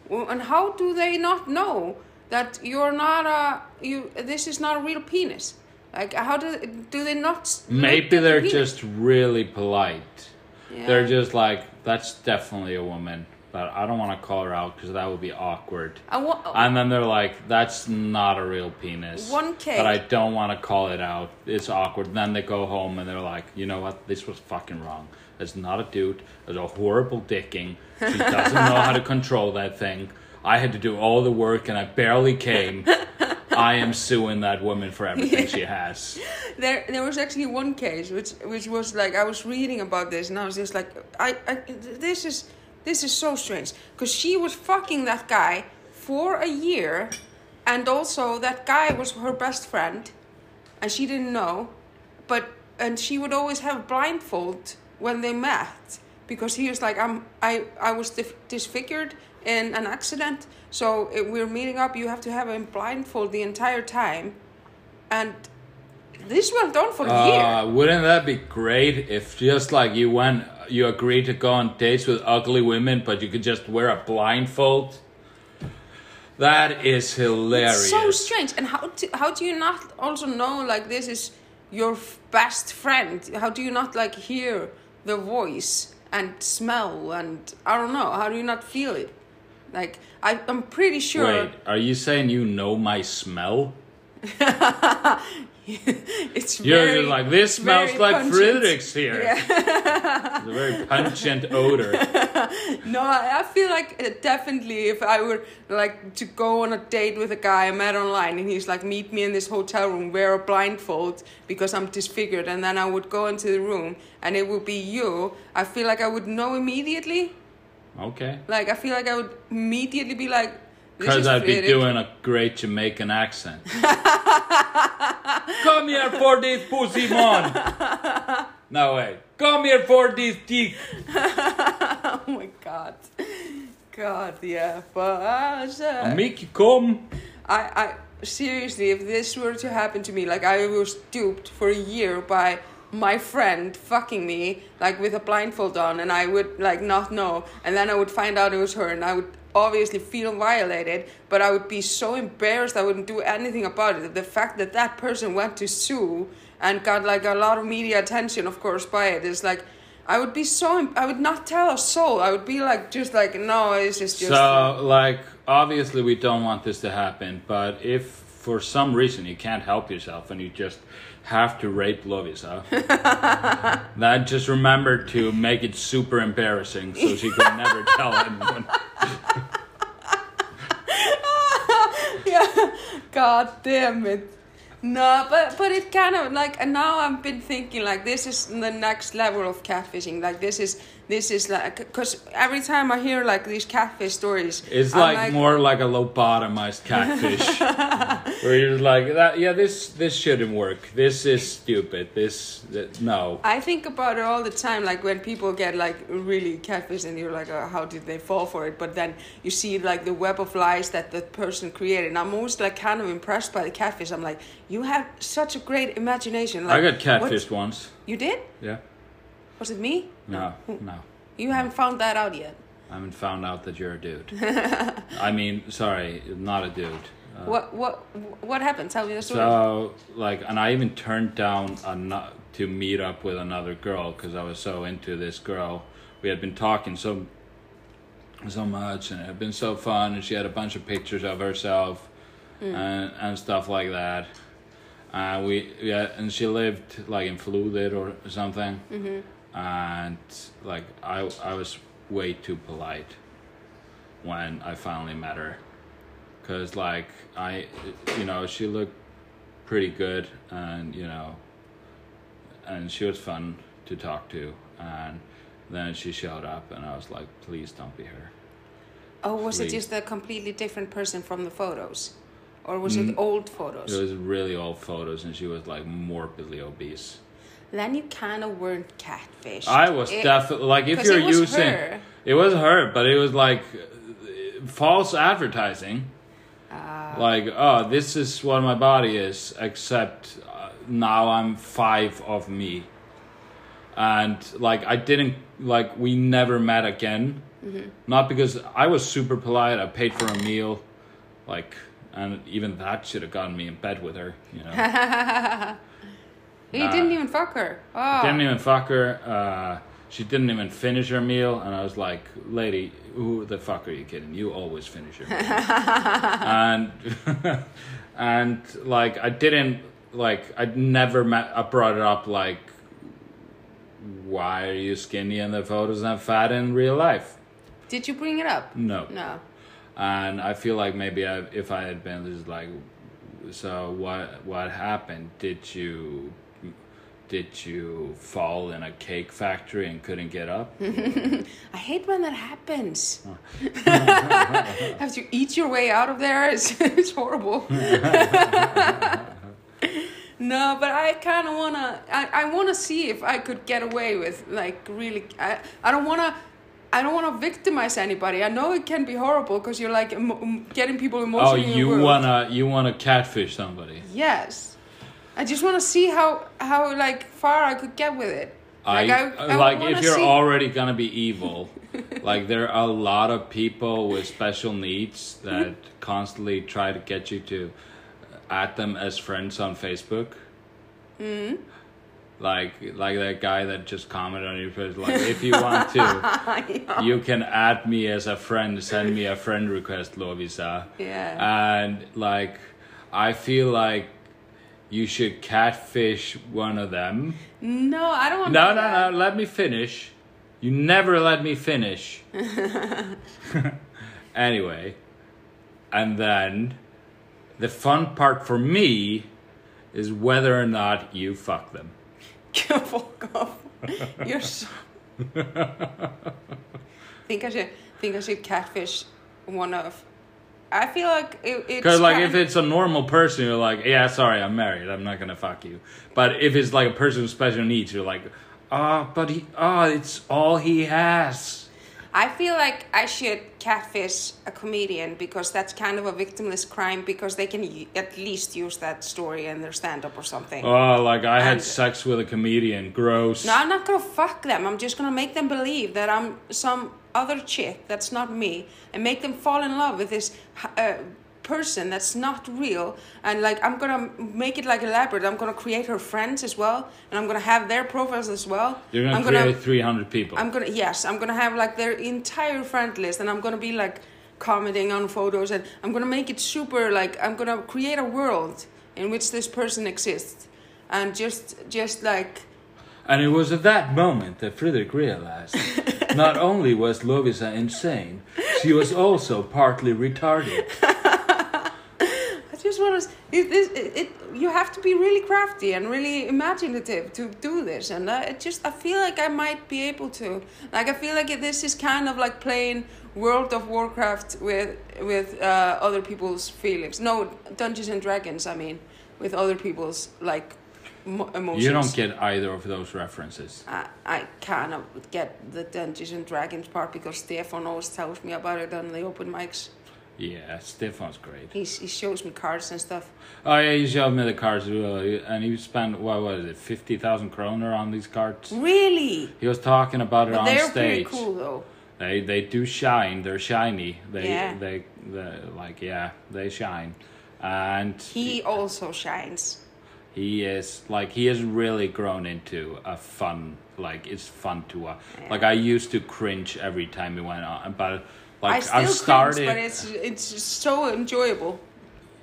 And how do they not know that you're not a you. This is not a real penis. Like how do do they not? Maybe they're penis? just really polite. Yeah. They're just like, that's definitely a woman, but I don't want to call her out because that would be awkward. I wa- And then they're like, that's not a real penis. One K. But I don't want to call it out. It's awkward. Then they go home and they're like, you know what? This was fucking wrong. It's not a dude. It's a horrible dicking. She doesn't know how to control that thing. I had to do all the work and I barely came. I am suing that woman for everything she has. there there was actually one case which which was like I was reading about this and I was just like I, I this is this is so strange because she was fucking that guy for a year and also that guy was her best friend and she didn't know but and she would always have blindfold when they met because he was like I'm I I was disfigured in an accident so if we're meeting up you have to have him blindfold the entire time and this went on for a year. Uh, wouldn't that be great if just like you went, you agreed to go on dates with ugly women, but you could just wear a blindfold? That is hilarious. so strange. And how do, how do you not also know like this is your f- best friend? How do you not like hear the voice and smell and I don't know. How do you not feel it? Like I, I'm pretty sure. Wait, are you saying you know my smell? it's You're very, just like this smells like pungent. Friðrik's here. Yeah. It's a very pungent odor. No, I I feel like uh, definitely if I were like to go on a date with a guy I met online and he's like, meet me in this hotel room, wear a blindfold because I'm disfigured, and then I would go into the room and it would be you, I feel like I would know immediately. Okay. Like, I feel like I would immediately be like, Because I'd be doing a great Jamaican accent. Come here for this pussy man. No way. Come here for this dick. oh my god. God, yeah. But uh, Make you come. I, I seriously, if this were to happen to me, like I was duped for a year by my friend fucking me, like with a blindfold on, and I would like not know, and then I would find out it was her, and I would obviously feel violated, but I would be so embarrassed I wouldn't do anything about it. The fact that that person went to sue and got like a lot of media attention, of course, by it is like. I would be so. I would not tell a soul. I would be like, just like, no, it's just. just So, like, obviously, we don't want this to happen, but if for some reason you can't help yourself and you just have to rape love yourself. that just remember to make it super embarrassing so she can never tell anyone. yeah. God damn it. No, but but it kind of like and now I've been thinking like this is the next level of catfishing. Like this is this is like because every time I hear like these catfish stories, It's I'm like, more like a lobotomized catfish, where you're like, that, yeah, this this shouldn't work. This is stupid. This, th- no. I think about it all the time, like when people get like really catfish, and you're like, oh, how did they fall for it? But then you see like the web of lies that the person created. And I'm always like kind of impressed by the catfish. I'm like, you have such a great imagination. Like, I got what- catfished once. You did? Yeah. Was it me? No, no. You haven't found that out yet. I haven't found out that you're a dude. I mean, sorry, not a dude. Uh, What what what happened? Tell me the story. So, like, and I even turned down a no- to meet up with another girl because I was so into this girl. We had been talking so so much, and it had been so fun. And she had a bunch of pictures of herself and and stuff like that. Uh, we yeah, and she lived like in Flúðir or something. And like I I was way too polite when I finally met her because like I, you know, she looked pretty good, and you know, and she was fun to talk to, and then she showed up, and I was like, please don't be her. oh, was it just a completely different person from the photos, or was Mm. it old photos? It was really old photos, and she was like morbidly obese. Then you kind of weren't catfish. I was definitely like, if you're it using, her. it was her, but it was like uh, false advertising. Ah. like, oh, this is what my body is, except uh, now I'm five of me. And like, I didn't, like, we never met again. Mm-hmm. Not because I was super polite, I paid for a meal, like, and even that should have gotten me in bed with her. You know, he Nah. didn't even fuck her. Oh. didn't even fuck her. Uh, she didn't even finish her meal, and I was like, "Lady, who the fuck are you kidding? You always finish your meal." and and like I didn't like I never met. I brought it up like, "Why are you skinny in the photos and fat in real life?" Did you bring it up? No. No. and I feel like maybe I, if I had been just like, so what what happened? Did you did you fall in a cake factory and couldn't get up? I hate when that happens. Have to eat your way out of there. It's, it's horrible. no, but I kind of wanna. I, I wanna see if I could get away with like really. I I don't wanna. I don't want to victimize anybody. I know it can be horrible because you're like getting people oh, emotionally. the you wanna you wanna catfish somebody? Yes. I just want to see how how like far I could get with it. I, Like, I- I like if you're see- already gonna be evil, like there are a lot of people with special needs that constantly try to get you to add them as friends on Facebook. Mm-hmm. Like like that guy that just commented on your post. Like if you want to, you can add me as a friend. Send me a friend request, Lovísa. Yeah. And like, I feel like you should catfish one of them. no, I don't want. No, no, no. Let me finish. You never let me finish. anyway, and then the fun part for me is whether or not you fuck them. Fuck off. You're so. think I should think I should catfish one of. I feel like it, it's Because like if it's a normal person, you're like, yeah, sorry, I'm married. I'm not gonna fuck you. But if it's like a person with special needs, you're like, ah, but he, ah, it's all he has. I feel like I should catfish a comedian because that's kind of a victimless crime because they can at least use that story in their stand up or something. Oh, like I had And- sex with a comedian. Gross. No, I'm not gonna fuck them. I'm just gonna make them believe that I'm some other chick that's not me, and make them fall in love with this uh, person that's not real. And like, I'm gonna make it like elaborate. I'm gonna create her friends as well, and I'm gonna have their profiles as well. You're gonna I'm create 300 people. I'm gonna yes, I'm gonna have like their entire friend list, and I'm gonna be like commenting on photos, and I'm gonna make it super like I'm gonna create a world in which this person exists, and just just like And it was at that moment that Friðrik realized not only was Lovísa insane, she was also partly retarded. I just want to. It, it, it, you have to be really crafty and really imaginative to do this, and I it just I feel like I might be able to. Like I feel like this is kind of like playing World of Warcraft with with uh, other people's feelings. No, Dungeons and Dragons. I mean, with other people's like emotions. You don't get either of those references. I, I kind of get the Dungeons and Dragons part because Stefan always tells me about it on the open mics. Yeah, Stefan's great. He's, he shows me cards and stuff. Oh yeah, he showed me the cards, and he spent what was it, fifty thousand kroner on these cards. Really? He was talking about it But on they're stage. pretty cool though. They they do shine. They're shiny. They Yeah. they they like yeah they shine, and He also shines. he is like he has really grown into a fun like it's fun to watch. Yeah. Like I used to cringe every time he went on, but like I still I've started. cringe, but it's it's just so enjoyable.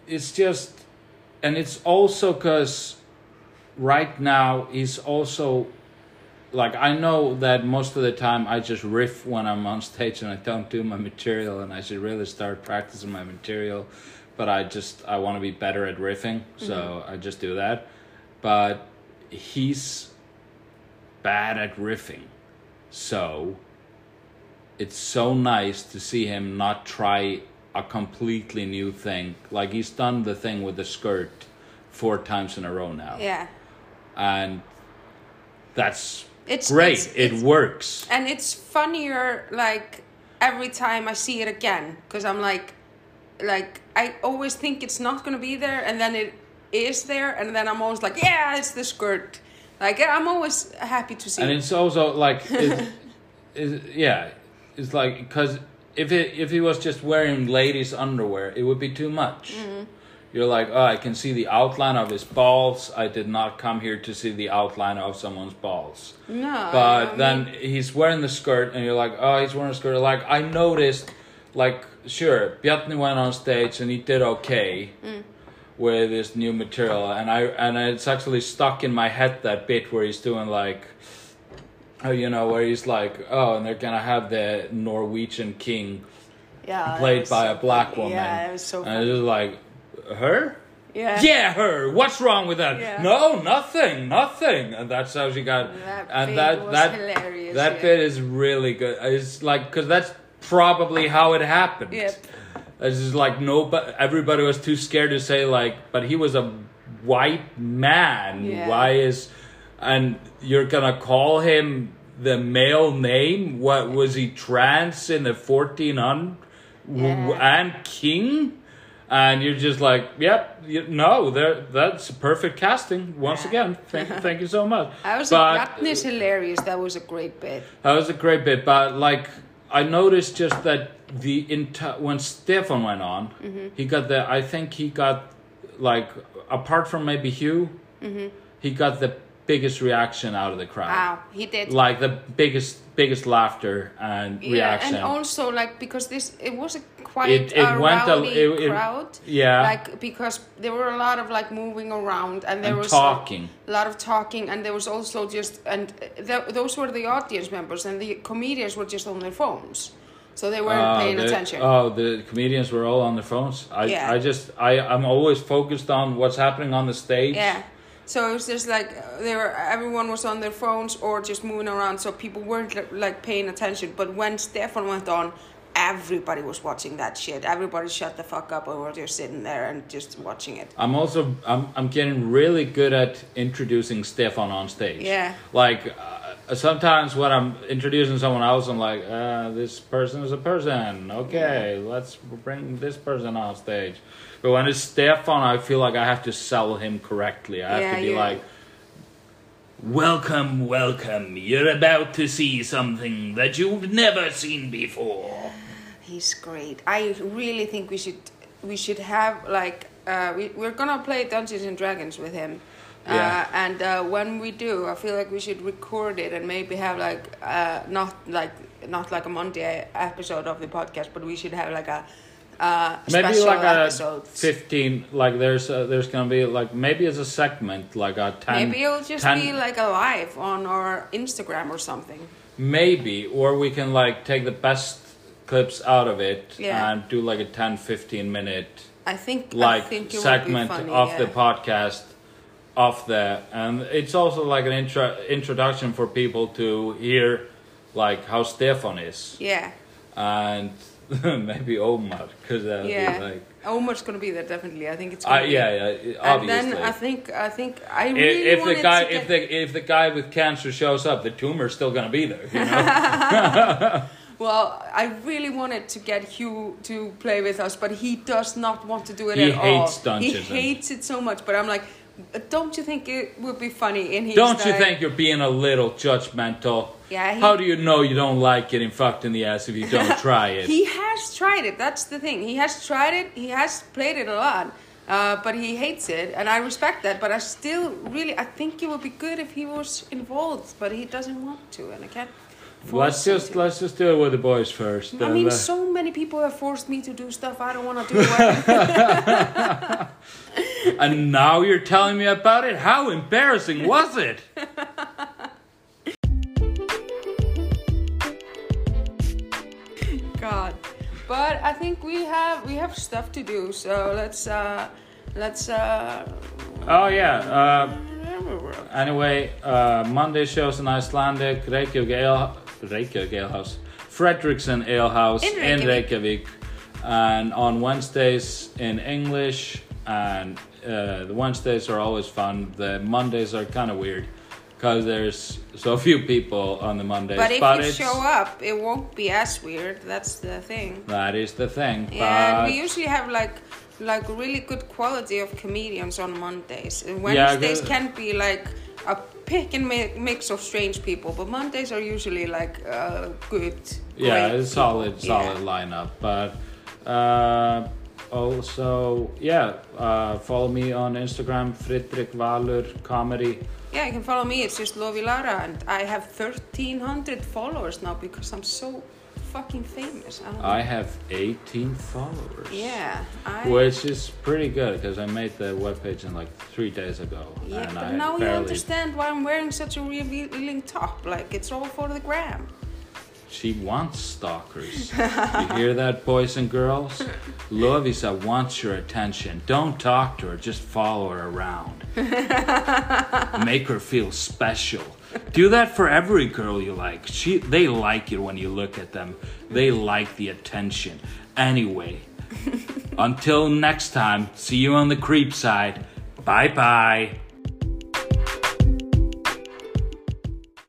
it's just and it's also because right now he's also like i know that most of the time i just riff when i'm on stage and i don't do my material and i should really start practicing my material but i just i want to be better at riffing so mm-hmm. i just do that but he's bad at riffing so it's so nice to see him not try a completely new thing. Like he's done the thing with the skirt four times in a row now, Yeah. and that's It's great. it's- it it's- works. And it's funnier like every time I see it again because I'm like, like I always think it's not gonna be there, and then it is there, and then I'm always like, yeah, it's the skirt. Like I'm always happy to see. And it. it's also like, yeah, it's like because if it if he was just wearing ladies' underwear, it would be too much. Mm-hmm. You're like, oh, I can see the outline of his balls. I did not come here to see the outline of someone's balls. No. But then he's wearing the skirt, and you're like, oh, he's wearing a skirt. Like I noticed, like sure, Bjarni went on stage and he did okay Mm. with this new material, and I and it's actually stuck in my head that bit where he's doing like. Oh, you know where he's like, oh, and they're gonna have the Norwegian king yeah, played by so a black woman. Yeah, it was so And funny. it's just like, her? yeah. Yeah, her. What's wrong with that? Yeah. No, nothing, nothing. And that's how she got. That and bit that was that hilarious, that yeah. bit is really good. It's like because that's probably how it happened. Yep. It's just like no, but everybody was too scared to say like, but he was a white man. Yeah. Why is, and you're gonna call him the male name? What was he trans in the fourteen hundred Yeah. and king? And you're just like, yep, you, no, there, that's perfect casting. Once Yeah. again, thank, thank you so much. I was But- like, Bjarni's hilarious. That was a great bit. that was a great bit, but like I noticed just that the enti- when Stefan went on, Mm-hmm. he got the I think he got like apart from maybe Hugh, Mm-hmm. he got the biggest reaction out of the crowd. Wow, he did. Like the biggest biggest laughter and reaction. Yeah, and also like because this it was a quite It- it a went a- rowdy it- it- crowd. yeah. Like because there were a lot of like moving around and there And was talking. a lot of talking and there was also just and th- those were the audience members and the comedians were just on their phones, so they weren't Oh, paying the- attention. Oh, the comedians were all on their phones. I, Yeah. I just, I, I'm always focused on what's happening on the stage. Yeah. So it was just like uh, they were. Everyone was on their phones or just moving around, so people weren't like paying attention. But when Stefan went on, everybody was watching that shit. Everybody shut the fuck up and were just sitting there and just watching it. I'm also, I'm, I'm getting really good at introducing Stefan on stage. Yeah. Like, sometimes when I'm introducing someone else, I'm like, uh, this person is a person. Okay, let's bring this person on stage. But when it's Stefan, I feel like I have to sell him correctly. I have Yeah, to be yeah. like, Welcome, welcome. You're about to see something that you've never seen before. He's great. I really think we should we should have like uh, we we're gonna play Dungeons and Dragons with him. Yeah. Uh, and uh, when we do, I feel like we should record it and maybe have like uh, not like not like a Monday episode of the podcast, but we should have like a uh, Maybe like a 15, like there's uh, there's gonna be like, maybe it's a segment, like a 10. Maybe it'll just 10 be like a live on our Instagram or something. Maybe, or we can like take the best clips out of it Yeah. and do like a 10, 15 minute I think I like think segment funny, of yeah. the podcast of the and it's also like an intro introduction for people to hear like how Stefan is Yeah, and maybe Omar because yeah. be like Omar's gonna be there definitely. I think it's. uh, yeah yeah And then I think I think I really if wanted the guy to get, if the if the guy with cancer shows up the tumor's still gonna be there you know well, I really wanted to get Hugh to play with us, but he does not want to do it He at all. He hates it so much. But I'm like, don't you think it would be funny? And he's Don't you like- think you're being a little judgmental? Yeah, he- How do you know you don't like getting fucked in the ass if you don't try it? He has tried it. That's the thing. He has tried it. He has played it a lot. Uh, but he hates it, and I respect that. But I still really, I think it would be good if he was involved, but he doesn't want to, and I can't. let's just to. let's just do it with the boys first. I and, mean, uh, so many people have forced me to do stuff I don't want to do. And now you're telling me about it. How embarrassing was it? God, but I think we have we have stuff to do. So let's uh, let's. Uh, Oh yeah. Uh, anyway, uh, Monday shows in Icelandic, Reykjavik Ale, Reykjavik Ale House, Frederiksen Ale House In in Reykjavik. Reykjavik, and on Wednesdays in English. And uh, the Wednesdays are always fun. The Mondays are kind of weird because there's so few people on the Mondays. but if you show up, it won't be as weird. That's the thing. That is the thing. Yeah, and but we usually have like like really good quality of comedians on Mondays. And Yeah, Wednesdays good. can be like a pick and mix of strange people, but Mondays are usually like uh, good yeah, it's solid, people. solid lineup. But uh, also, yeah, uh, follow me on Instagram, Fridrik Valur Comedy. Yeah, you can follow me. It's just Lovi Lara, and I have 1,300 followers now because I'm so fucking famous. I I have 18 followers. yeah, I. Which is pretty good because I made the webpage in like three days ago. yeah, but I now you barely, understand why I'm wearing such a revealing top. Like it's all for the gram. She wants stalkers. you hear that, boys and girls? Lovísa wants your attention. Don't talk to her, just follow her around. Make her feel special. Do that for every girl you like. She, they like it when you look at them. They like the attention. Anyway, until next time, see you on the creep side. Bye bye.